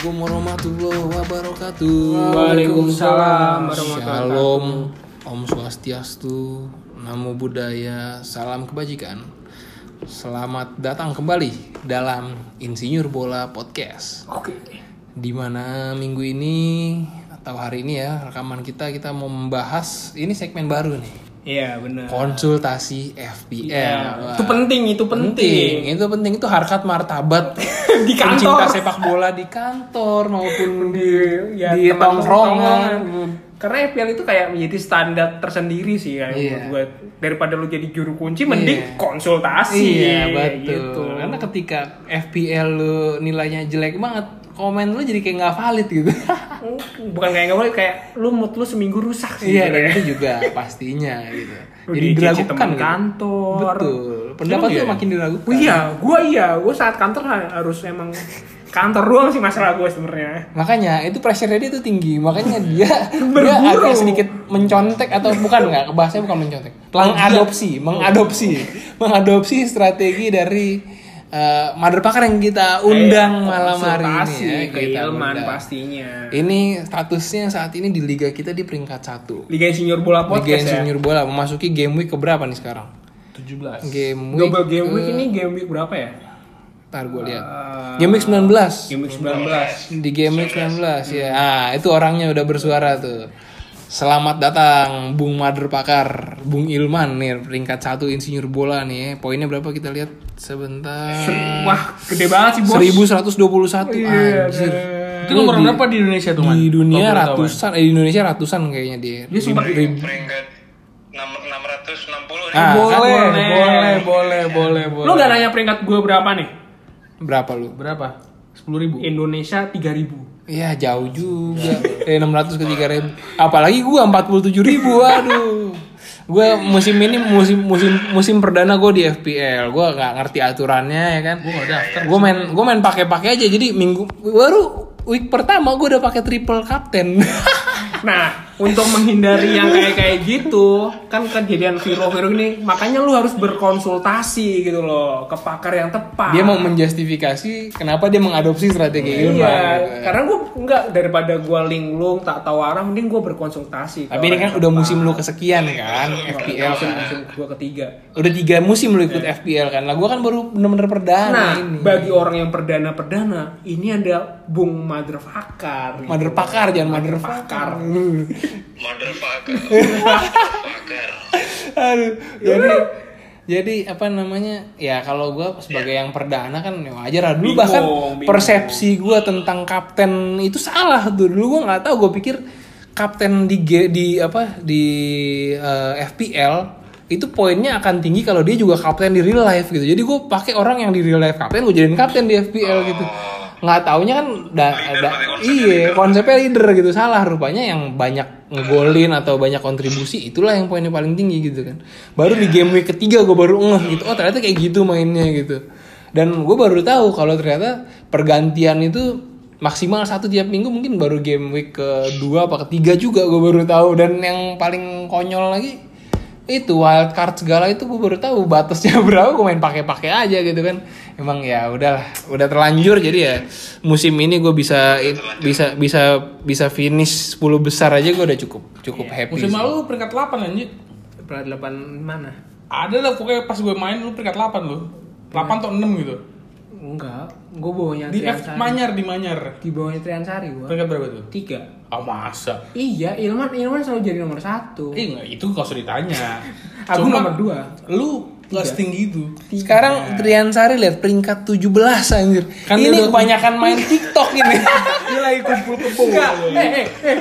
Assalamualaikum warahmatullahi wabarakatuh. Waalaikumsalam warahmatullahi Shalom, Om Swastiastu, Namo Buddhaya, Salam Kebajikan. Selamat datang kembali dalam Insinyur Bola Podcast. Oke. Di mana minggu ini atau hari ini ya rekaman kita kita mau membahas ini segmen baru nih. Iya benar. Konsultasi FPL. Iya, Itu penting, itu penting. Itu penting itu harkat martabat Di kantor. pencinta sepak bola di kantor maupun di ya, di tongkrongan. Karena FPL itu kayak menjadi standar tersendiri sih ya Iya. menurut gue. Daripada lu jadi juru kunci mending Iya. konsultasi. Iya betul. Gitu. Karena ketika FPL lu nilainya jelek banget, komen lu jadi kayak nggak valid gitu. bukan kayak nggak boleh kayak lu mood lu seminggu rusak sih. iya, dan itu juga pastinya gitu. Lu jadi diragukan gitu. kantor. Betul. Pendapat lu iya? makin diragukan. Oh iya, gua iya, gua saat kantor ha- harus emang kantor doang sih masalah gue sebenarnya. Makanya itu pressure dia tuh tinggi. Makanya dia dia agak sedikit mencontek atau bukan nggak? Bahasanya bukan mencontek. Mengadopsi, mengadopsi, mengadopsi strategi dari eh, mother pakar yang kita undang Kayak malam hari ini ya. Kita keilmuan undang. pastinya. Ini statusnya saat ini di liga kita di peringkat satu. Liga Insinyur Bola Liga Podcast ya. Insinyur Bola memasuki game week keberapa nih sekarang? 17 Game week. Double game week ke- ini game week berapa ya? Ntar gue lihat. Eh, Game week 19. Game week 19. Di game week 19 ya. Ah, itu orangnya udah bersuara tuh. Selamat datang Bung Mader Pakar, Bung Ilman nih peringkat satu insinyur bola nih. Poinnya berapa kita lihat sebentar. Wah, gede banget sih, Bos. 1121 Iya, anjir. Itu nomor berapa di Indonesia tuh, Man? Di dunia boleh ratusan, eh, di Indonesia ratusan kayaknya dia. Dia sempat peringkat enam- 660 nih. Ah, boleh, kan boleh, boleh, boleh, boleh. Lu gak nanya peringkat gue berapa nih? Berapa lu? berapa? 10 ribu. Indonesia 3000. Iya jauh juga. Eh 600 ke 3000. Apalagi gua 47 ribu. Waduh. Gua musim ini musim musim musim perdana gue di FPL. Gua nggak ngerti aturannya ya kan. Gua gak daftar. Gue main gue main pakai-pakai aja. Jadi minggu baru week pertama gue udah pakai triple captain. Nah, untuk menghindari yang kayak kayak gitu, kan kejadian Viro-Viro ini, makanya lu harus berkonsultasi gitu loh ke pakar yang tepat. dia mau menjustifikasi kenapa dia mengadopsi strategi. Iya, gitu. karena gue enggak daripada gue linglung tak tahu arah, mending gue berkonsultasi. Tapi ini kan udah musim lu kesekian kan FPL musim, kan. musim gue ketiga. Udah tiga musim lu ikut FPL kan. Lah gua kan baru bener-bener perdana Nah, ini. bagi orang yang perdana-perdana, ini ada Bung Motherfucker. gitu. Mother pakar jangan mother Pakar. Motherfucker. Motherfucker. Aduh, jadi jadi apa namanya? Ya kalau gue sebagai yang perdana kan ya wajar lah. Dulu Bingung, bahkan bingung. persepsi gue tentang kapten itu salah tuh. Dulu gue nggak tahu gue pikir kapten di di apa? Di eh, FPL itu poinnya akan tinggi kalau dia juga kapten di real life gitu. Jadi gue pakai orang yang di real life kapten gue jadiin kapten di FPL gitu nggak taunya kan da, da- iya konsepnya leader gitu. Salah rupanya yang banyak ngegolin atau banyak kontribusi itulah yang poinnya paling tinggi gitu kan. Baru di game week ketiga gue baru ngeh gitu. Oh ternyata kayak gitu mainnya gitu. Dan gue baru tahu kalau ternyata pergantian itu maksimal satu tiap minggu mungkin baru game week kedua apa ketiga juga gue baru tahu. Dan yang paling konyol lagi itu wild card segala itu gue baru tahu batasnya berapa gue main pakai-pakai aja gitu kan emang ya udahlah udah terlanjur jadi ya musim ini gue bisa bisa bisa bisa finish 10 besar aja gue udah cukup cukup happy Musim lalu peringkat 8 anjir. Pelat delapan mana? Ada lah pokoknya pas gue main lu peringkat 8 lu. 8 atau 6 gitu. Enggak, gue bawanya Di F. Manyar di Manyar. Di bawahnya Triansari gue. Peringkat berapa tuh? Tiga. Ah masa? Iya, Ilman Ilman selalu jadi nomor satu. Eh enggak, itu usah ditanya. Aku nomor dua. Lu gak setinggi itu. sekarang Triansari lihat peringkat 17 anjir Kan ini kebanyakan main TikTok ini Dia lagi kumpul kebo. Enggak, eh, eh, eh.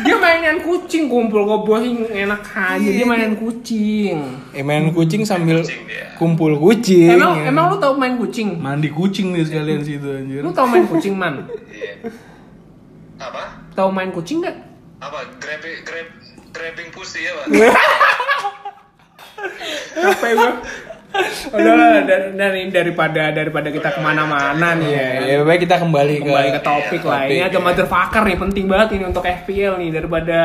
Dia mainan kucing kumpul sih enak aja. Dia mainan kucing. eh, main kucing sambil Kucing dia. kumpul kucing Emang ya. emang lu tau main kucing? Mandi kucing nih sekalian situ anjir. Lu tau main kucing man? Iya. Apa? Tau main kucing nggak? Apa? Grabbing grab grabbing pussy ya, Pak? Ya? Udah dari, dari daripada daripada kita ke mana-mana nih ya. ya baik kita kembali, Kembali ke topik lah. Ini topik, agak ya. motherfucker nih penting banget ini untuk FPL nih daripada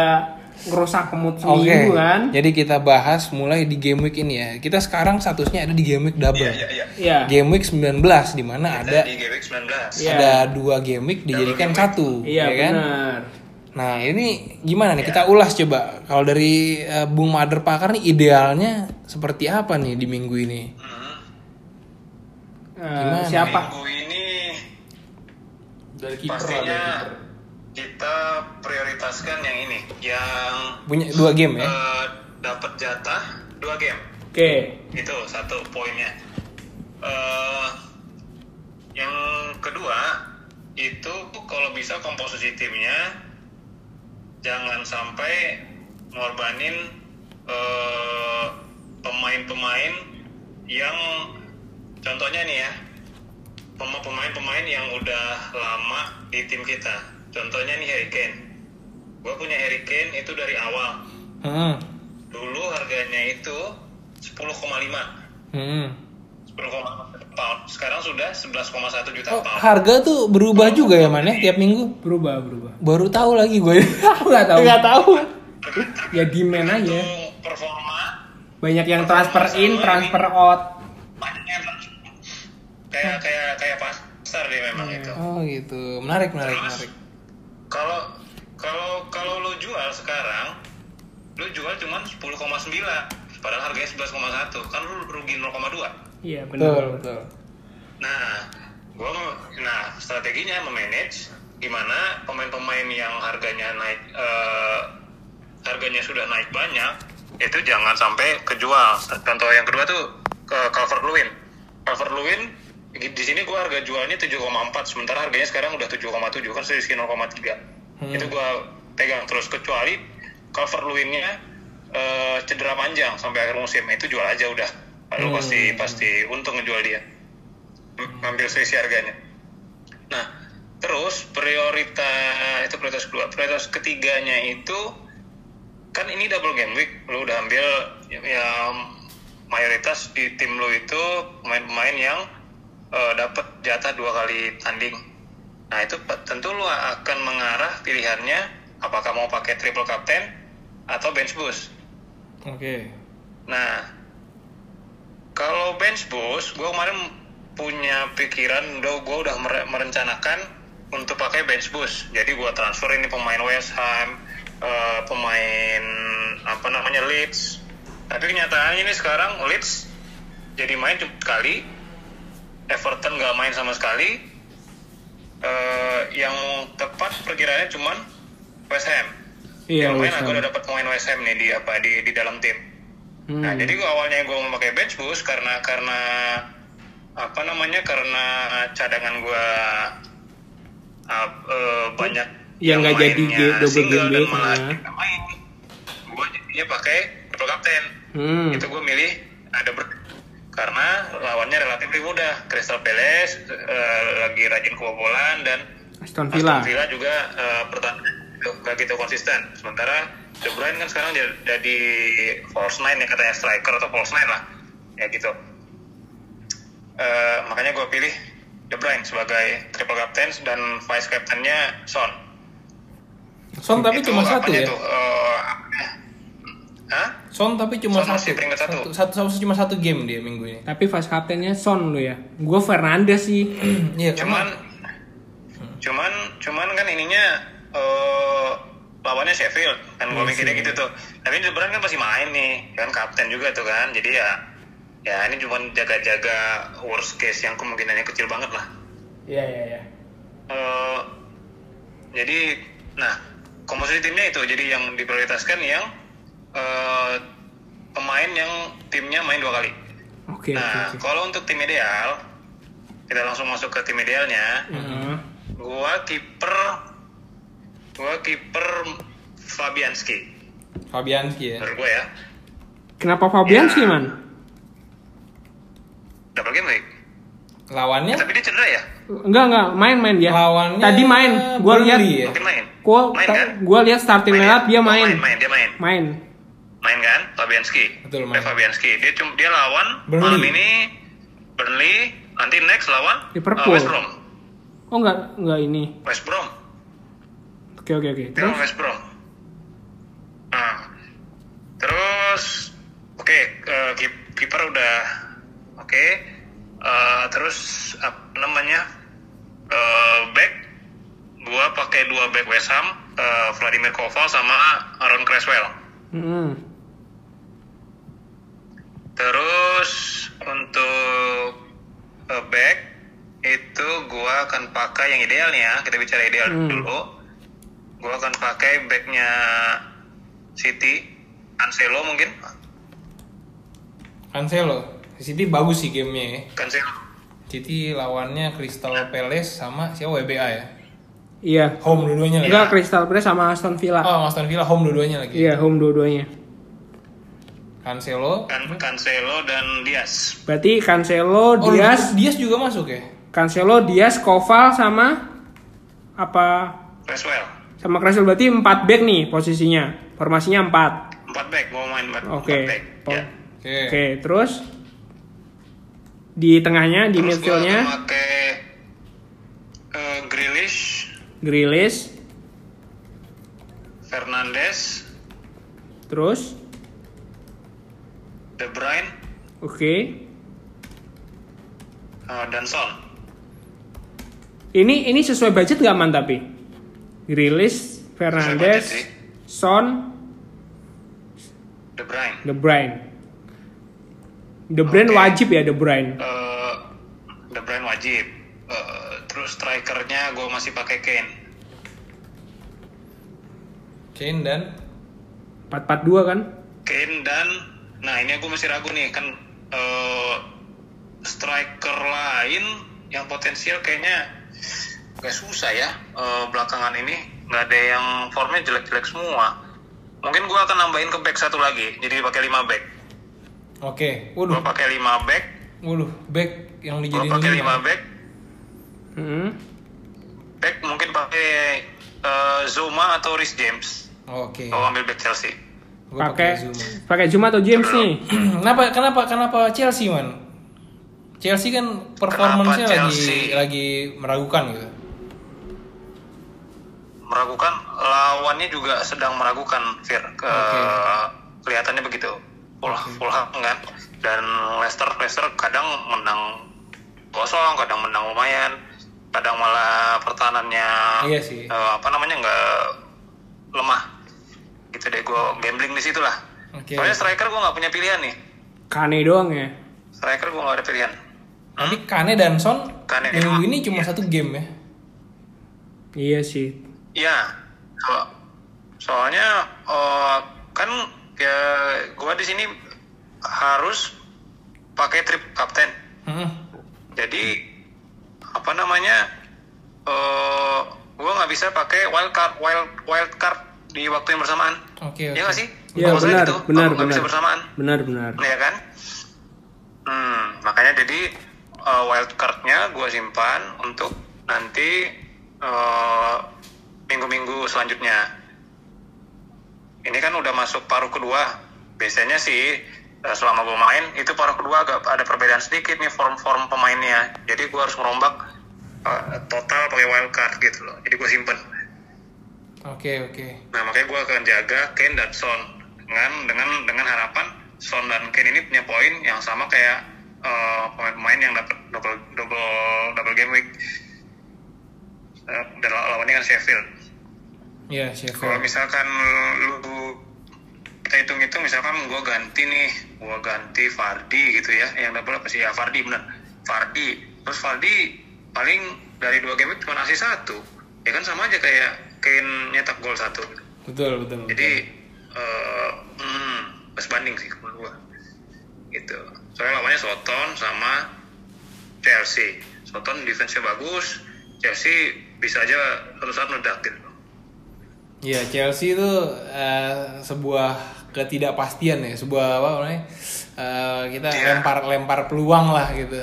ngerusak mood Oke, seminggu kan. jadi kita bahas mulai di game week ini ya. Kita sekarang statusnya ada di game week double. Iya, iya, iya. Iya. Game week 19 di mana ada di GWX 19. Iya. ada dua game week dijadikan game week. satu, Iya ya kan? benar. Nah ini gimana nih? Kita ulas coba. Kalau dari eh, Bung Mother Pakar nih idealnya seperti apa nih di minggu ini? Hmm. Eh, Gimana? siapa? Minggu ini Dari kiper pastinya kiper. kita prioritaskan yang ini, yang Punya dua game ya? eh, dapat jatah dua game. Oke. Itu satu poinnya. eh yang kedua itu kalau bisa komposisi timnya jangan sampai ngorbanin eh, pemain-pemain yang contohnya nih ya pema- pemain-pemain yang udah lama di tim kita. Contohnya nih Harry Kane. Gue punya Harry Kane itu dari awal. Hmm. Dulu harganya itu 10,5 Hmm. 10,1 pound. Sekarang sudah 11,1 juta Oh, pound. harga tuh berubah juga ya man ya tiap minggu? Berubah, berubah. Baru tahu lagi gue. Aku nggak tahu. Nggak tahu. Ya demand aja. Performa Banyak yang transfer in, transfer out. banyak yang kayak kayak kayak pasar deh memang itu. Oh gitu. Menarik, menarik, Terus? menarik. Kalau kalau kalau lu jual sekarang, lu jual cuman 10,9 padahal harganya 11,1 kan lu rugi 0,2. Iya Betul, benar. betul. Nah, gua mau- nah strateginya memanage gimana pemain-pemain yang harganya naik eh, harganya sudah naik banyak itu jangan sampai kejual. Contoh yang kedua tuh ke Calvert Lewin. Calvert Lewin di sini gua harga jualnya 7,4 sementara harganya sekarang udah 7,7 kan selisih 0,3. Hmm. Itu gua pegang terus kecuali Calvert Lewinnya eh, cedera panjang sampai akhir musim itu jual aja udah. Lalu Hmm. pasti pasti untung ngejual dia ngambil selisih harganya. Nah, terus prioritas itu prioritas kedua, prioritas ketiganya itu kan ini double game week, lu udah ambil ya, ya, mayoritas di tim lu itu pemain-pemain yang eh, dapat jatah dua kali tanding. Nah itu tentu lu akan mengarah pilihannya apakah mau pakai triple captain atau bench boost. Oke. Nah, kalau bench boost, gue kemarin punya pikiran, udah gue udah mere- merencanakan untuk pakai bench boost. Jadi gue transfer ini pemain West Ham, eh, pemain apa namanya Leeds. Tapi kenyataannya ini sekarang Leeds jadi main cuma sekali, Everton nggak main sama sekali. Eh, yang tepat perkiraannya cuman West Ham. Iya, yang main aku udah dapat pemain West Ham nih di apa di di dalam tim. Hmm. Nah, jadi gua awalnya gue mau pakai bench boost karena karena apa namanya karena cadangan gua uh, uh, banyak Yang nggak jadi double game dan malah ya. main. Gue jadinya pakai triple captain. Hmm. Itu gue milih ada ber karena lawannya relatif lebih mudah. Crystal Palace uh, lagi rajin kebobolan dan Aston Villa. Aston Villa juga uh, pertahanan itu nggak gitu konsisten. Sementara De Bruyne kan sekarang jadi, jadi false nine ya katanya striker atau false nine lah, ya gitu. Uh, makanya gue pilih De Bruyne sebagai triple captain dan vice captainnya Son. Son tapi Itu cuma satu ya. tuh, uh, apanya? Hah? Son tapi cuma Son masih satu. peringkat satu. satu. Satu, cuma satu game dia minggu ini. Tapi vice captainnya Son lu ya. Gue Fernandes sih. Iya, Cuman, cuman, cuman kan ininya eh lawannya Sheffield kan gue Iya mikirnya gitu tuh. Tapi De Bruyne kan pasti main nih, kan kapten juga tuh kan. Jadi ya, ya ini cuma jaga-jaga worst case yang kemungkinannya kecil banget lah. Iya iya iya. Eh, jadi, nah komposisi timnya itu jadi yang diprioritaskan yang eh, pemain yang timnya main dua kali. Oke oke nah, oke. kalau untuk tim ideal, kita langsung masuk ke tim idealnya. Heeh. Gua kiper gua kiper Fabianski Fabianski ya. menurut gua ya. Kenapa Fabian Ya. man? Double game week. Lawannya Tapi dia cedera ya? Enggak enggak main-main dia. lawannya Tadi main. Gue lihat. Ya. Mungkin main. Gue Main kan? gue lihat starting Main lineup ya? dia Oh, main. main, main, dia main. Main. Main kan? Fabianski. Betul, Eh, main. Fabianski. Dia cuma dia lawan Burnley. malam ini Burnley, nanti next lawan Liverpool. uh, West Brom. Oh enggak enggak ini. West Brom. Oke oke oke. Terus Brom. Nah, terus oke eh, kip- kiper udah oke. Eh, terus apa namanya eh, back gua pakai dua back West Ham, eh, Vladimir Koval sama Aaron Creswell. Mm-mm. Terus untuk eh, back itu gua akan pakai yang ideal nih ya. Kita bicara ideal Hmm. dulu. Gua akan pakai backnya City, Cancelo mungkin. Cancelo. City bagus sih gamenya ya. Cancelo. City lawannya Crystal Palace sama siapa WBA ya? Iya. Home dua-duanya lagi. Enggak Crystal Palace sama Aston Villa. Oh, Aston Villa home dua-duanya lagi. Iya, home dua-duanya. Cancelo. Kan Cancelo dan Diaz. Berarti Cancelo, Oh, Diaz, Diaz juga masuk ya? Cancelo, Diaz, Koval sama apa? Creswell. Sama Creswell berarti 4 back nih posisinya. Formasinya 4. Empat back, mau main empat, Oke. empat back. Ya. Oke. Oke, terus di tengahnya, di Terus midfieldnya pakai eh, Grealish, Grealish, Fernandes, terus De Bruyne, oke. eh, dan Son. Ini ini sesuai budget gak man tapi? Grealish, Fernandes. Son, De Bruyne. De Bruyne. De Bruyne Oke. wajib ya De Bruyne. Eh, De Bruyne wajib. Eh, terus strikernya gue masih pakai Kane. Kane dan 442 kan? Kane dan nah ini aku masih ragu nih kan eh, striker lain yang potensial kayaknya gak susah ya eh, belakangan ini nggak ada yang formnya jelek-jelek semua mungkin gua akan nambahin ke back satu lagi jadi pakai 5 back Oke. gua Waduh. pakai 5 back Waduh, back yang dijadiin pakai lima. 5 back Hmm. back mungkin pakai eh, Zuma atau Rhys James Oke. kalau ambil back Chelsea Gua Pakai Zuma. pakai Zuma atau James nih? kenapa kenapa kenapa Chelsea man? Chelsea kan performance-nya lagi lagi meragukan gitu. Meragukan lawannya juga sedang meragukan Fir ke Oke. kelihatannya begitu Fulham kan dan Leicester Leicester kadang menang kosong kadang menang lumayan kadang malah pertahanannya Iya sih. eh, apa namanya nggak lemah gitu deh gue gambling di situ lah Oke. soalnya striker gue nggak punya pilihan nih Kane doang ya. striker gue nggak ada pilihan Tapi Kane dan Son Kane. minggu ini cuma satu game ya. Iya sih. Iya, so- soalnya eh, kan ya gua di sini harus pakai trip kapten. Hmm. Jadi apa namanya? eh gua nggak bisa pakai wild card wild wild card di waktu yang bersamaan. Oke. Iya oke. nggak sih? Iya benar, gitu, benar, nggak bisa benar. bersamaan. Benar, benar. ya kan? Hmm, makanya jadi uh, wild cardnya gue simpan untuk nanti uh, minggu-minggu selanjutnya. Ini kan udah masuk paruh kedua. Biasanya sih uh, selama gue main itu paruh kedua agak ada perbedaan sedikit nih form-form pemainnya. Jadi gue harus merombak uh, total pakai wild card gitu loh. Jadi gue simpen. Oke oke. Nah makanya gue akan jaga Kane dan Son dengan dengan dengan harapan Son dan Kane ini punya poin yang sama kayak eh, pemain-pemain yang dapat double double double game week Eh, dan law- lawannya kan Sheffield. Iya Kalau Sheffield. misalkan lu kita hitung-hitung misalkan gue ganti nih, gue ganti Fardi gitu ya, yang double apa sih ya Fardi bener, Fardi. Terus Fardi paling dari dua game week cuma ngasih satu, ya kan sama aja kayak Kane nyetak gol satu. Betul betul. Jadi eh hmm, pas banding sih menurut gua. Gitu. Soalnya lawannya Soton sama Chelsea. Soton defense-nya bagus, Chelsea bisa aja suatu saat meledak gitu. Iya Chelsea itu eh, sebuah ketidakpastian ya, sebuah apa namanya? eh, kita Iya. lempar lempar peluang lah gitu.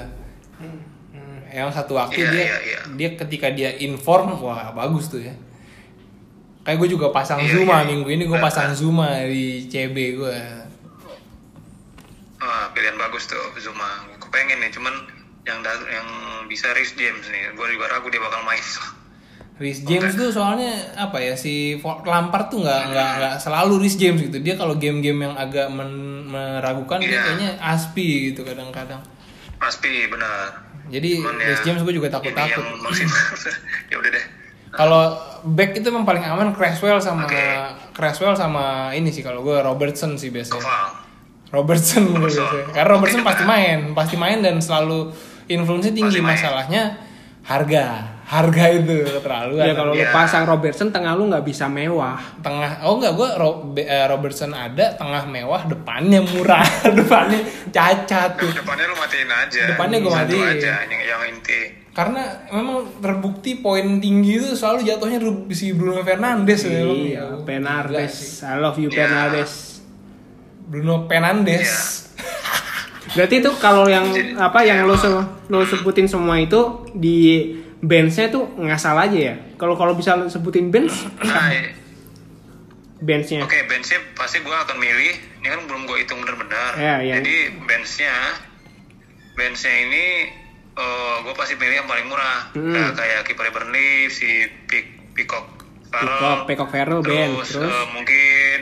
Yang satu waktu Iya, dia iya, iya. dia ketika dia inform wah bagus tuh ya. Kayak gue juga pasang Iya, Zuma iya. minggu ini gue pasang Zuma di CB gue. Wah, pilihan bagus tuh Zuma. Gue pengen nih, cuman yang yang bisa Rhys James nih. Gue juga ragu dia bakal main. Rhys James tuh soalnya apa ya si Lampard tuh nggak nggak nggak selalu Rhys James gitu dia kalau game-game yang agak men- meragukan dia Iya. kayaknya Aspi gitu kadang-kadang Aspi benar. jadi Cuman ya, Rhys James gue juga yang maksimal. ya udah deh. kalau back itu memang paling aman Creswell sama Oke. Creswell sama ini sih kalau gue Robertson sih biasanya Koval. Robertson Robertson. biasanya karena Robertson Oke, pasti main pasti main dan selalu influence tinggi masalahnya harga harga itu terlalu Ya kalau lu Iya. pasang Robertson tengah lu nggak bisa mewah. tengah oh enggak gue Robertson ada tengah mewah depannya murah depannya cacat tuh Depannya lu matiin aja. Depannya gua Satu matiin. aja yang, yang inti. karena memang terbukti poin tinggi itu selalu jatuhnya si Bruno Fernandes ya. Iya, sih. Fernandes. I love you Iya. Fernandes. Bruno Fernandes Iya. Berarti itu kalau yang apa yang lo se- lo sebutin semua itu di benchnya tuh ngasal aja ya. Kalau kalau bisa sebutin bench, Nah, benchnya. Oke, benchnya pasti gue akan milih. Ini kan belum gue hitung bener-bener. Ya, ya. Jadi benchnya, benchnya ini gue pasti pilih yang paling murah. Hmm. Kayak- kayak kiper Burnley, si Pick, Peacock Farrell. Peacock, Peacock Farrell, Ben. Terus, Terus? eh, mungkin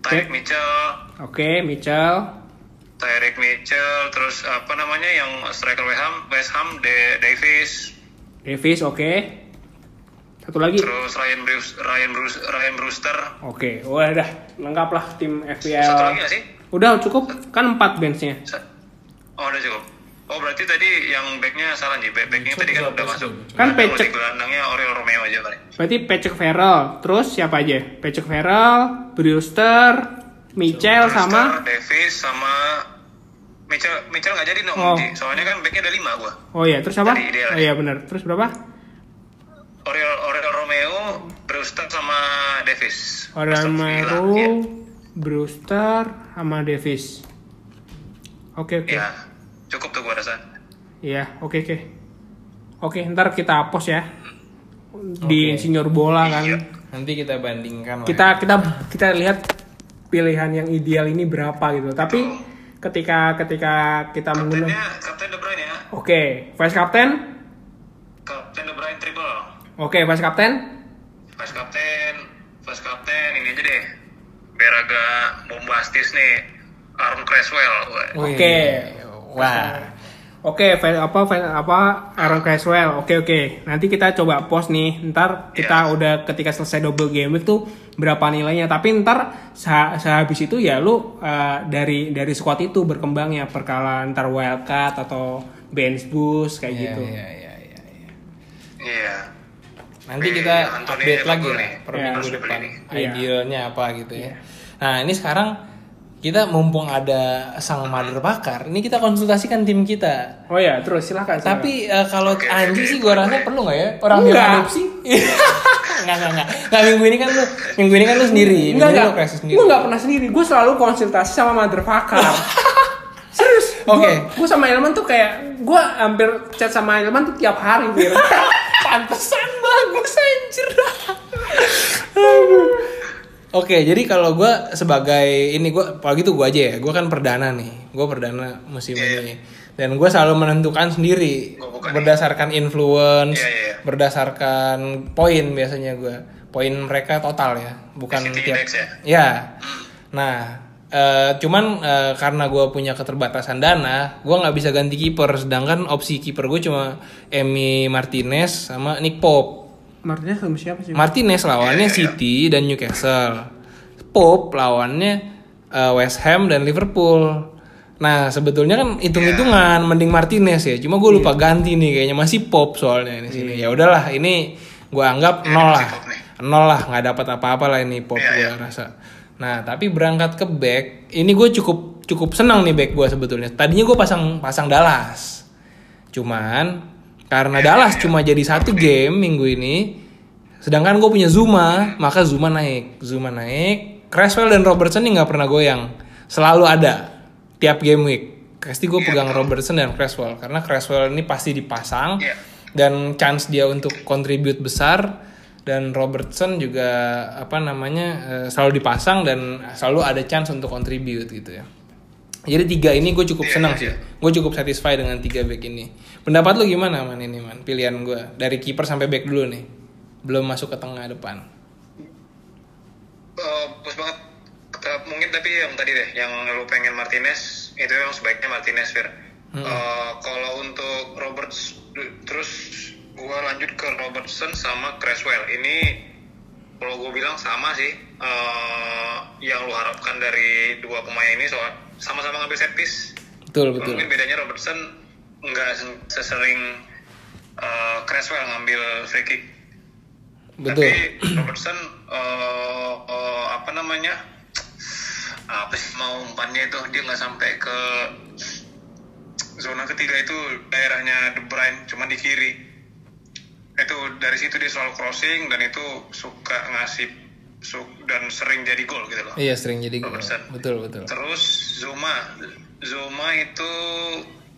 Tyreek Oke. Mitchell, Oke, Mitchell. Tyreek Mitchell, terus apa namanya yang striker West Ham, West Ham De- Davis, Davis, oke. Satu lagi. terus Ryan Bruce, Ryan Bruce, Ryan Brewster. Oke, wah udah lengkap lah tim Satu lagi FPL. nggak sih? Udah cukup kan empat benchnya. Oh udah cukup. Oh berarti tadi yang backnya salah nih. Back backnya tadi kan udah masuk. Kan di gelandangnya Oriol Romeo aja kali. Berarti Patrick Farrell, terus siapa aja? Patrick Farrell, Brewster, Mitchell sama Davis sama Mitchell Mitchell nggak jadi dong. Oh. Soalnya kan backnya ada lima gua. Oh iya, terus apa? Oh ya. iya benar. Terus berapa? Oriol Oriol Romeo, Brewster sama Davis. Romero, Iya. Brewster, sama Davis. Oke oke. Ya, cukup tuh gua rasa. Iya, oke oke. Oke, ntar kita post ya di Oke. insinyur bola kan. Iya. nanti kita bandingkan lah Kita kita kita lihat pilihan yang ideal ini berapa gitu. Tapi ketika ketika kita menggunakan Kapten De Bruyne ya. Oke, vice captain. Kapten De Bruyne triple. Oke, vice captain. Vice Kapten, Vice Kapten ini aja deh. Biar agak bombastis nih. Aaron Creswell. Oke. wah Oke, fi- apa fi- apa Aaron Creswell. Oke oke. Nanti kita coba post nih. Ntar kita Iya. udah ketika selesai double game tuh berapa nilainya. Tapi ntar seh- sehabis itu ya lu uh, dari dari squad itu berkembangnya perkala ntar wildcard atau bench boost kayak Iya, gitu. iya, iya, iya, iya. Iya. nanti Iya, kita Anthony update lagi lah nih. per Iya. minggu depan Iya. idealnya apa gitu ya nah ini sekarang kita mumpung ada sang mother pakar ini kita konsultasikan tim kita Oh ya, terus silakan. Tapi eh, kalau Oke, Anji sih gua boleh, rasa perlu nggak ya orang Enggak. yang adopsi? Enggak enggak enggak. Nah, minggu ini kan lu minggu ini kan lu sendiri. enggak minggu ini enggak. lu kreasi sendiri. Gue nggak pernah sendiri. Gue selalu konsultasi sama motherfucker. Serius. Oke. Gue sama Ilman tuh kayak gue hampir chat sama Ilman tuh tiap hari. Pantesan bagus anjir. Oke, jadi kalau gua sebagai ini gua apalagi tuh gua aja ya, gua kan perdana nih, gua perdana musim Iya, ini, dan gua selalu menentukan sendiri Gua bukan berdasarkan influence, Iya, iya, iya. berdasarkan poin biasanya gua, poin mereka total ya, bukan tiap. Index ya? Ya, nah eh, cuman eh, karena gua punya keterbatasan dana, gua nggak bisa ganti kiper, sedangkan opsi kiper gue cuma Emi Martinez sama Nick Pope. Martinez sama siapa sih? Martinez lawannya City dan Newcastle. Pope lawannya eh, West Ham dan Liverpool. Nah sebetulnya kan hitung-hitungan mending Martinez ya. Cuma gue lupa ganti nih kayaknya masih Pope soalnya di sini. Ya udahlah ini gue anggap nol lah, nol lah nggak dapat apa-apa lah ini Pope Iya, gue rasa. Nah tapi berangkat ke back ini gue cukup cukup senang nih back gue sebetulnya. Tadinya gue pasang pasang Dallas. Cuman karena Dallas cuma jadi satu game minggu ini, sedangkan gue punya Zuma, maka Zuma naik. Zuma naik, Creswell dan Robertson ini nggak pernah goyang, selalu ada tiap game week. Pasti gue pegang Robertson dan Creswell karena Creswell ini pasti dipasang Iya. dan chance dia untuk contribute besar dan Robertson juga apa namanya eh, selalu dipasang dan selalu ada chance untuk contribute gitu ya. Jadi tiga ini gue cukup Iya, senang iya, sih. iya. Gue cukup satisfied dengan tiga back ini. Pendapat lu gimana man ini man? Pilihan gue dari kiper sampai back dulu nih. belum masuk ke tengah depan. Bagus banget. Mungkin tapi yang tadi deh, yang lu pengen Martinez itu yang sebaiknya Martinez Fir. Eh, kalau untuk Roberts terus gua lanjut ke Robertson sama Creswell. Ini kalau gue bilang sama sih eh, yang lu harapkan dari dua pemain ini soal sama-sama ngambil set piece. Betul betul. Mungkin bedanya Robertson nggak se- sesering eh, Creswell ngambil free kick. Betul. Tapi Robertson eh, eh, apa namanya? Apa sih mau umpannya itu dia nggak sampai ke zona ketiga itu daerahnya De Bruyne cuma di kiri. Itu dari situ dia selalu crossing dan itu suka ngasih su- dan sering jadi gol gitu loh. Iya sering jadi gol. Betul betul. Terus Zuma, Zuma itu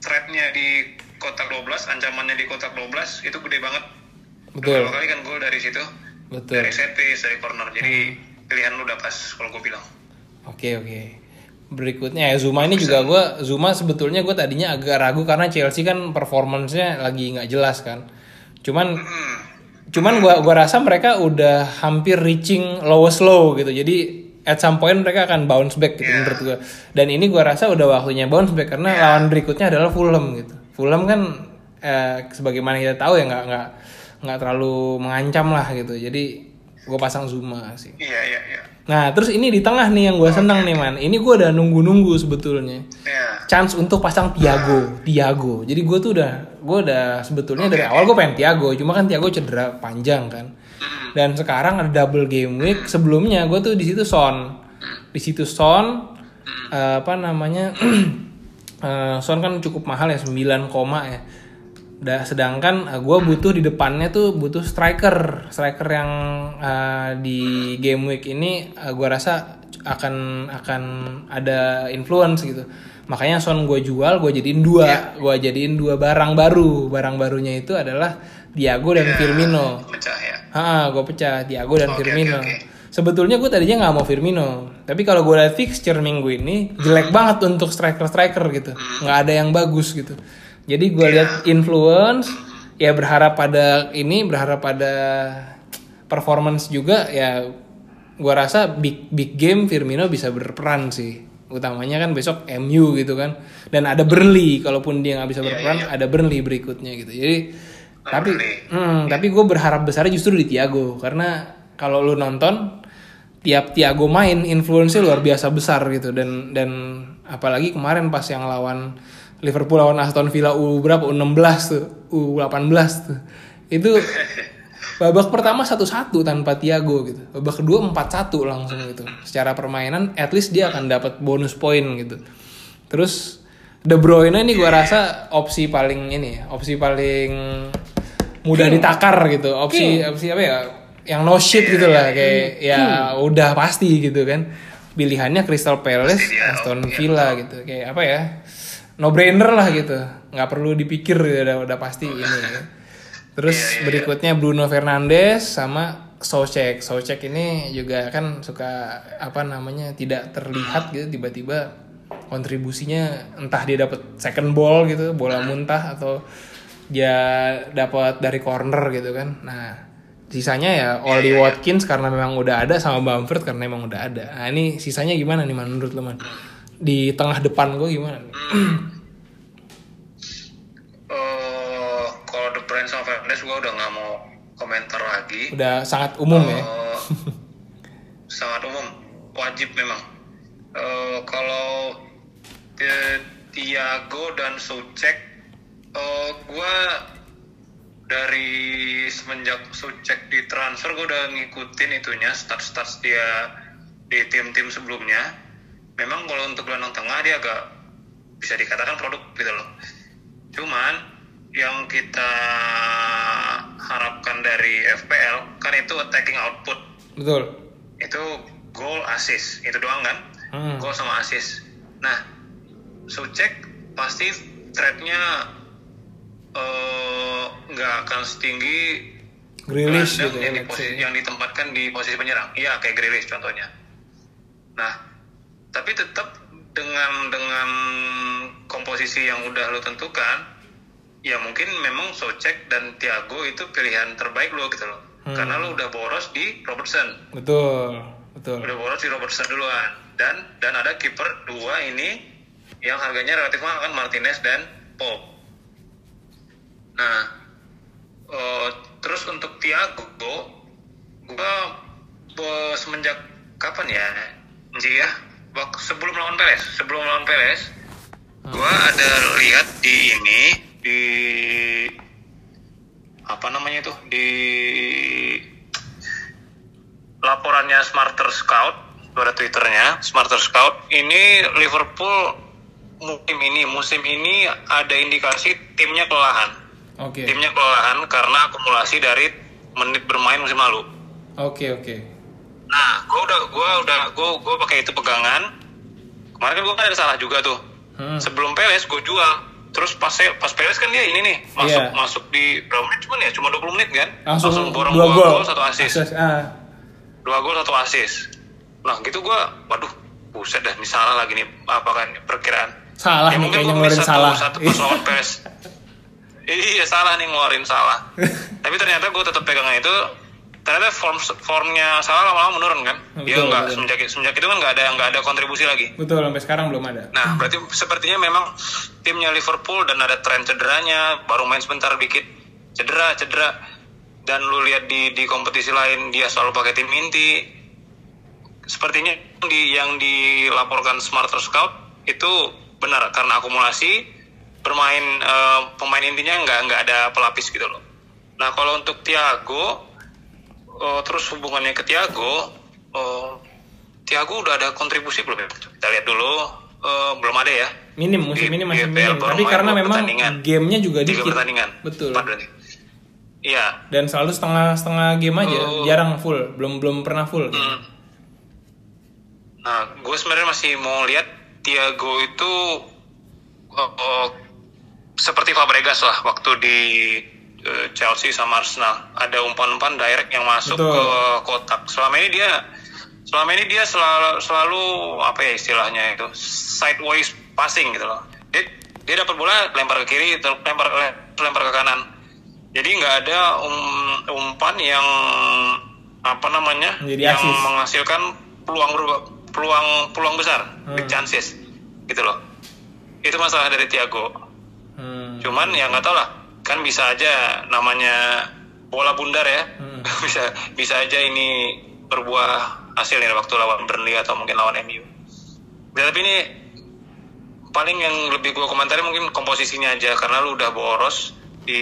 threatnya di kotak 12, ancamannya di kotak 12 itu gede banget. Betul. Beberapa kali kan gol dari situ. Betul. Dari set piece, dari corner. Jadi pilihan lu udah pas kalau gue bilang. Oke oke. Berikutnya ya Zuma ini juga gue Zuma sebetulnya gue tadinya agak ragu karena Chelsea kan performancenya lagi nggak jelas kan. Cuman Hmm. cuman gua gua rasa mereka udah hampir reaching lowest low gitu. Jadi at some point mereka akan bounce back gitu Yeah. menurut gua. Dan ini gua rasa udah waktunya bounce back karena lawan berikutnya adalah Fulham gitu. Fulham kan eh, sebagaimana kita tahu ya nggak nggak nggak terlalu mengancam lah gitu. Jadi gue pasang Zuma sih. Iya, iya, iya. Nah, terus ini di tengah nih yang gue senang nih man. Ini gue udah nunggu-nunggu sebetulnya. Iya. Chance untuk pasang Tiago, Tiago. Jadi gue tuh udah, gue udah sebetulnya dari awal gue pengen Tiago, cuma kan Tiago cedera panjang kan. Dan sekarang ada double game week. Sebelumnya gue tuh di situ Son, di situ Son, eh, apa namanya? eh, Son kan cukup mahal ya 9, koma ya. Da, sedangkan gue butuh di depannya tuh butuh striker, striker yang eh, di game week ini gue rasa akan akan ada influence gitu. Makanya Son gue jual, gue jadiin dua, gue jadiin dua barang baru. Barang barunya itu adalah Diago dan Firmino. Pecah ya. Ah, gue pecah Tiago dan Oke, Firmino. oke, oke. Sebetulnya gue tadinya nggak mau Firmino, tapi kalau gue lihat fixture minggu ini jelek banget untuk striker-striker gitu, nggak ada yang bagus gitu. Jadi gue lihat influence, ya berharap pada ini, berharap pada performance juga ya. Gue rasa big big game Firmino bisa berperan sih. Utamanya kan besok MU gitu kan, dan ada Burnley. Kalaupun dia nggak bisa berperan, ada Burnley berikutnya gitu. Jadi tapi hmm, tapi gue berharap besar justru di Tiago karena kalau lu nonton tiap Tiago main influence luar biasa besar gitu. Dan dan apalagi kemarin pas yang lawan Liverpool lawan Aston Villa U berapa? U16 tuh U18 tuh. Itu babak pertama satu-satu tanpa Tiago gitu. Babak kedua 4-1 langsung gitu. Secara permainan at least dia akan dapat bonus poin gitu. Terus De Bruyne ini gua rasa opsi paling ini ya opsi paling mudah ditakar gitu. Opsi opsi apa ya? Yang no shit gitu lah kayak ya udah pasti gitu kan. Pilihannya Crystal Palace Pasti dia, Aston iya, Villa gitu. Kayak apa ya? No brainer lah gitu. Nggak perlu dipikir gitu, udah udah pasti ini. Ya. terus berikutnya Bruno Fernandes sama Socek. Socek ini juga kan suka apa namanya tidak terlihat gitu. Tiba-tiba kontribusinya entah dia dapat second ball gitu bola muntah atau dia dapat dari corner gitu kan nah sisanya ya Oli Watkins karena memang udah ada sama Bamford karena memang udah ada nah ini sisanya gimana nih man menurut lo man di tengah depan gue gimana nih? Eh, kalau The Brand sama Fernandes gue udah nggak mau komentar lagi. udah sangat umum ya Eh, sangat umum, wajib memang. Eh, kalau Ti- Tiago dan Sucek, eh gue dari semenjak Sucek di transfer gue udah ngikutin itunya start-start dia di tim-tim sebelumnya. Memang kalau untuk gelandang tengah dia agak bisa dikatakan produk gitu loh. Cuman yang kita harapkan dari FPL kan itu attacking output betul itu goal assist itu doang kan Hmm. goal sama assist nah Sucek pasti threatnya eh, nggak akan setinggi Grealish gitu ya yang, di let's posi- say. yang ditempatkan di posisi penyerang. Iya kayak Grealish contohnya. Nah tapi tetap dengan dengan komposisi yang udah lo tentukan ya mungkin memang Socek dan Thiago itu pilihan terbaik lo gitu loh. Karena lu udah boros di Robertson. Betul, betul. udah boros di Robertson duluan. Dan dan ada kiper dua ini yang harganya relatif mahal kan Martinez dan Pope nah eh, terus untuk Thiago gua eh, semenjak kapan ya? Nji ya Wak- sebelum lawan Perez sebelum lawan Perez gua ada lihat di ini di apa namanya itu di laporannya Smarter Scout ada twitternya Smarter Scout. Ini Liverpool musim ini musim ini ada indikasi timnya kelelahan Oke, timnya kelelahan karena akumulasi dari menit bermain musim lalu oke, oke. nah gue udah gue udah gue gue pakai itu pegangan kemarin kan gue kan ada salah juga tuh Hmm. sebelum Perez gue jual terus pas pas Perez kan dia ini nih masuk Iya. masuk di berapa menit cuman ya cuma 20 menit kan Langsung, borong dua gol. satu Asis, ah. dua gol satu assist nah gitu gua waduh buset dah ini salah lagi nih apa kan perkiraan Salah nih mungkin kayaknya satu, salah. satu pas lawan PS iya salah nih ngeluarin salah tapi ternyata gue tetap pegang itu ternyata form formnya salah lama-lama menurun kan dia Betul, nggak betul. semenjak semenjak itu kan nggak ada nggak ada kontribusi lagi Betul, sampai sekarang belum ada. Nah, berarti sepertinya memang timnya Liverpool dan ada tren cederanya, baru main sebentar dikit cedera, cedera. Dan lu lihat di di kompetisi lain dia selalu pakai tim inti. Sepertinya di yang dilaporkan Smarter Scout itu benar karena akumulasi bermain eh, pemain intinya nggak nggak ada pelapis gitu loh. Nah, kalau untuk Thiago eh, terus hubungannya ke Thiago eh, Thiago udah ada kontribusi belum ya? Kita lihat dulu. Eh, belum ada ya. Minim, musim ini masih minim. Tapi karena memang gamenya juga Tiga dikit. pertandingan. Betul. Iya. Dan selalu setengah setengah game aja, Oh. jarang full, belum belum pernah full. Hmm. Nah, gue sebenarnya masih mau lihat Thiago itu oh, oh, seperti Fabregas lah waktu di eh, Chelsea sama Arsenal. Ada umpan-umpan direct yang masuk Betul. ke kotak. Selama ini dia selama ini dia selalu selalu apa ya istilahnya itu sideways passing gitu loh. Dia, dia dapat bola lempar ke kiri, lempar lempar ke kanan. Jadi nggak ada um- umpan yang apa namanya Menjadi yang asis. menghasilkan peluang peluang peluang besar Hmm. big chances gitu loh itu masalah dari Thiago Hmm. cuman ya nggak tau lah kan bisa aja namanya bola bundar ya Hmm. bisa bisa aja ini berbuah hasil nih waktu lawan Burnley atau mungkin lawan MU Ya, tapi ini paling yang lebih gue komentari mungkin komposisinya aja karena lu udah boros di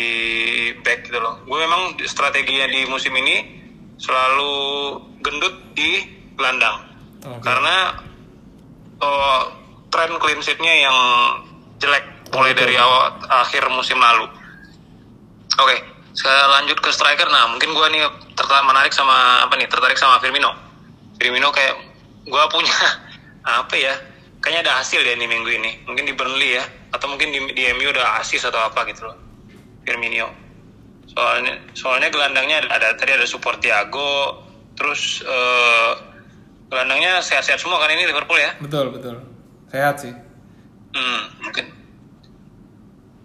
back gitu loh gue memang strateginya di musim ini selalu gendut di gelandang Oke. karena oh, tren clean sheet-nya yang jelek mulai dari awal akhir musim lalu. Oke, saya lanjut ke striker. Nah, mungkin gua nih tertarik menarik sama apa nih? Tertarik sama Firmino. Firmino kayak gua punya apa ya? Kayaknya ada hasil ya nih minggu ini. Mungkin di Burnley ya, atau mungkin di, di MU udah asis atau apa gitu loh. Firmino. Soalnya soalnya gelandangnya ada, ada tadi ada support Thiago, terus eh, gelandangnya sehat-sehat semua kan ini Liverpool ya. Betul, betul. Sehat sih. Hmm, mungkin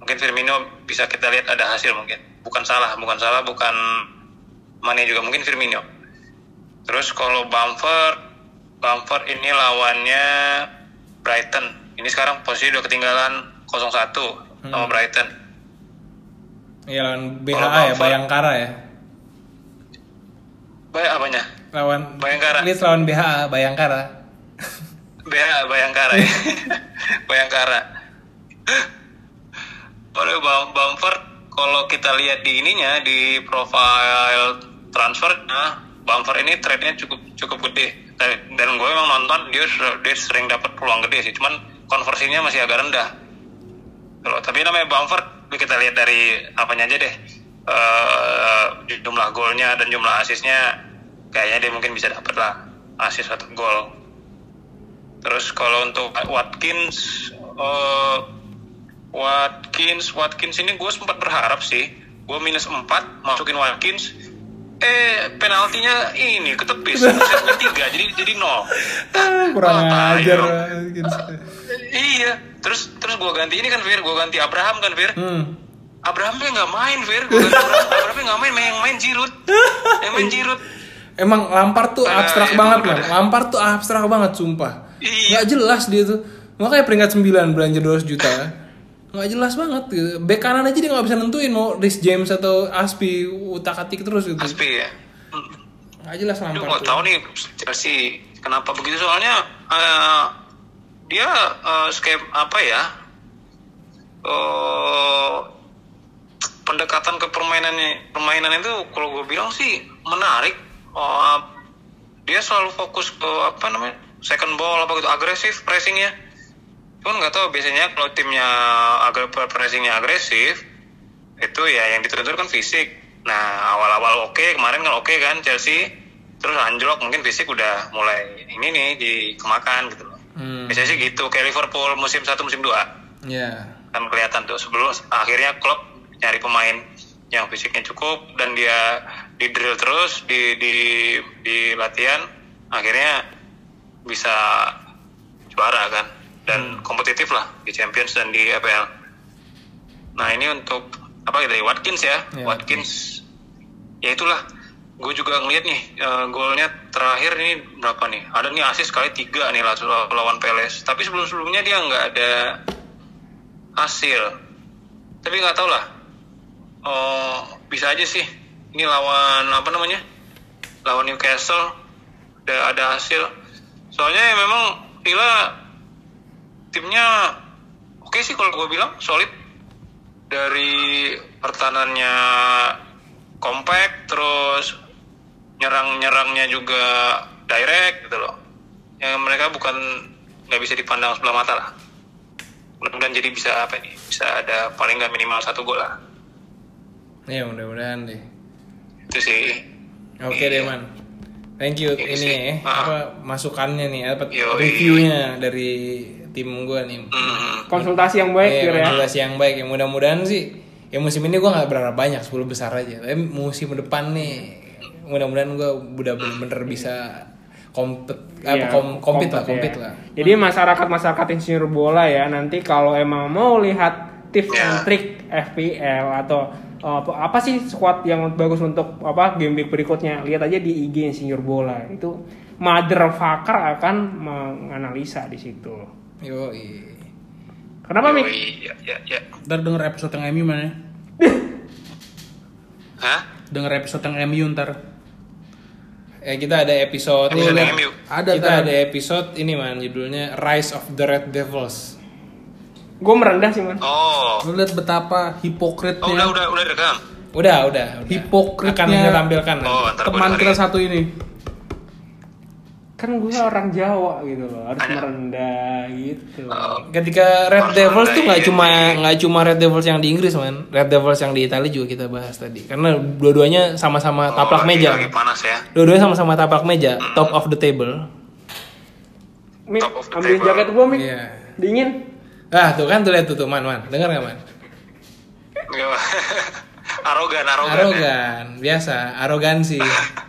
mungkin Firmino bisa kita lihat ada hasil mungkin. Bukan salah, bukan salah, bukan Mane juga mungkin Firmino. Terus kalau Bamford, Bamford ini lawannya Brighton. Ini sekarang posisi udah ketinggalan 0-1 sama Brighton. Iya lawan Kalau BHA ya, Bamford- Bayangkara ya. Baik apanya? Lawan Bayangkara. Leeds lawan BHA, Bayangkara. BH Bayangkara ya. Bayangkara. Oleh Bam- Bamford kalau kita lihat di ininya di profile transfer nah Bamford ini trade-nya cukup cukup gede. Dan, gue memang nonton dia dia sering dapat peluang gede sih. Cuman konversinya masih agak rendah. Kalau tapi namanya Bamford kita lihat dari apanya aja deh. Eh, jumlah golnya dan jumlah asisnya kayaknya dia mungkin bisa dapat lah asis atau gol. Terus kalau untuk Watkins, eh, Watkins, Watkins ini gue sempat berharap sih, gue minus 4 masukin Watkins, eh penaltinya ini ketepis, asisnya tiga, jadi jadi nol. Ah, kurang Oh, ajar. tayo. Iya, terus terus gue ganti ini kan Fir, gue ganti Abraham kan Fir, Hmm. Abrahamnya nggak main, Fir. Gua ganti Abraham. Abrahamnya nggak main, yang main Giroud. Yang main Giroud. Emang Lampard tuh Nah, abstrak banget dah. Lampard tuh abstrak banget sumpah. Iya. Nggak jelas dia tuh. Makanya peringkat 9 belanja 200 juta. Nggak jelas banget gitu. Bek kanan aja dia nggak bisa nentuin mau Rhys James atau Aspi utak-atik terus gitu. Aspi ya. Nggak jelas Lampard nggak tuh. tahu nih Chelsea kenapa begitu soalnya eh, dia eh, skema apa ya? eh pendekatan ke permainannya permainan itu kalau gue bilang sih menarik. Oh, dia selalu fokus ke apa namanya second ball apa gitu agresif pressingnya. Cuman nggak tahu biasanya kalau timnya agak pressingnya agresif itu ya yang dituntut kan fisik. Nah awal-awal oke kemarin kan oke kan Chelsea terus anjlok mungkin fisik udah mulai ini nih dikemakan gitu loh. Hmm. Biasanya sih gitu kayak Liverpool musim 1 musim 2 Ya. kan kelihatan tuh sebelum akhirnya klub nyari pemain yang fisiknya cukup dan dia di drill terus di di di latihan akhirnya bisa juara kan dan kompetitif lah di Champions dan di EPL. Nah ini untuk apa gitu Watkins ya. Ya, Watkins ya itulah. Gue juga ngeliat nih eh, golnya terakhir ini berapa nih? Ada nih asis kali tiga nih lawan lawan Peles tapi sebelum sebelumnya dia nggak ada hasil. Tapi nggak tahu lah. Oh bisa aja sih. Ini lawan apa namanya? Lawan Newcastle. Ada ada hasil. Soalnya ya memang Villa timnya oke sih kalau gue bilang solid dari pertahanannya compact terus nyerang-nyerangnya juga direct gitu loh yang mereka bukan nggak bisa dipandang sebelah mata lah mudah-mudahan jadi bisa apa nih bisa ada paling nggak minimal satu gol lah Ya mudah-mudahan deh. itu sih Oke deh man. Thank you Iya ini sih. ya, Ah. apa masukannya nih, apa Yoi. reviewnya dari tim gue nih. Hmm, Konsultasi yang baik Iya, Fir, ya. konsultasi yang baik ya mudah-mudahan sih ya musim ini gue nggak berharap banyak 10 besar aja tapi musim depan nih mudah-mudahan gue udah bener-bener bisa kompet apa Iya, kom, kompet lah kompet ya. lah Jadi masyarakat masyarakat insinyur bola ya nanti kalau emang mau lihat tips Ya. and trick FPL atau uh, apa, apa sih squad yang bagus untuk apa game week berikutnya lihat aja di IG insinyur bola itu motherfucker akan menganalisa di situ. Yo Kenapa Mik? yoi, ya, ya, ya. Ntar denger episode yang MU mana ya? Hah? Denger episode yang MU ntar. ya kita ada episode Episode ini, yang MU. Ada, kita ada episode ini man judulnya Rise of the Red Devils Gue merendah sih man. oh Lu lihat betapa hipokritnya oh udah udah udah rekam udah udah, udah. Hipokritnya. akan kita tampilkan nanti. oh teman kita satu ini. Kan gue orang Jawa gitu loh harus Ada. merendah gitu. Oh, ketika Red Devils tuh nggak cuma nggak cuma Red Devils yang di Inggris man Red Devils yang di Italia juga kita bahas tadi karena dua-duanya sama-sama oh, taplak lagi- meja lagi panas ya dua-duanya sama-sama taplak meja top of the table Mik, Top of the ambil table. jaket gue Mik. Iya. Dingin. ah tuh kan tuh lihat tuh tuh man man dengar nggak man arogan arogan ya. arogan biasa arogansi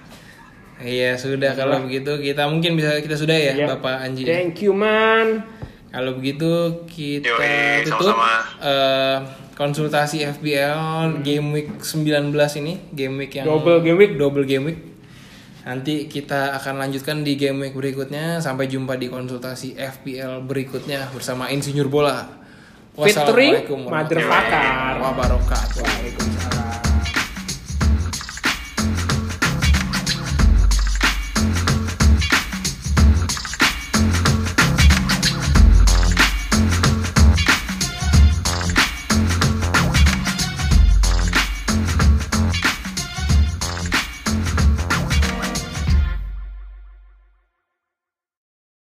iya sudah kalau begitu kita mungkin bisa kita sudah ya Iya. Bapak Anji Thank you man. Kalau begitu kita Yoi, tutup sama-sama. eh, konsultasi FBL game week 19 ini, game week yang Double game week. double game week. Nanti kita akan lanjutkan di game week berikutnya. Sampai jumpa di konsultasi FPL berikutnya bersama Insinyur Bola. Wassalamualaikum Motherfucker. warahmatullahi wabarakatuh. Waalaikumsalam.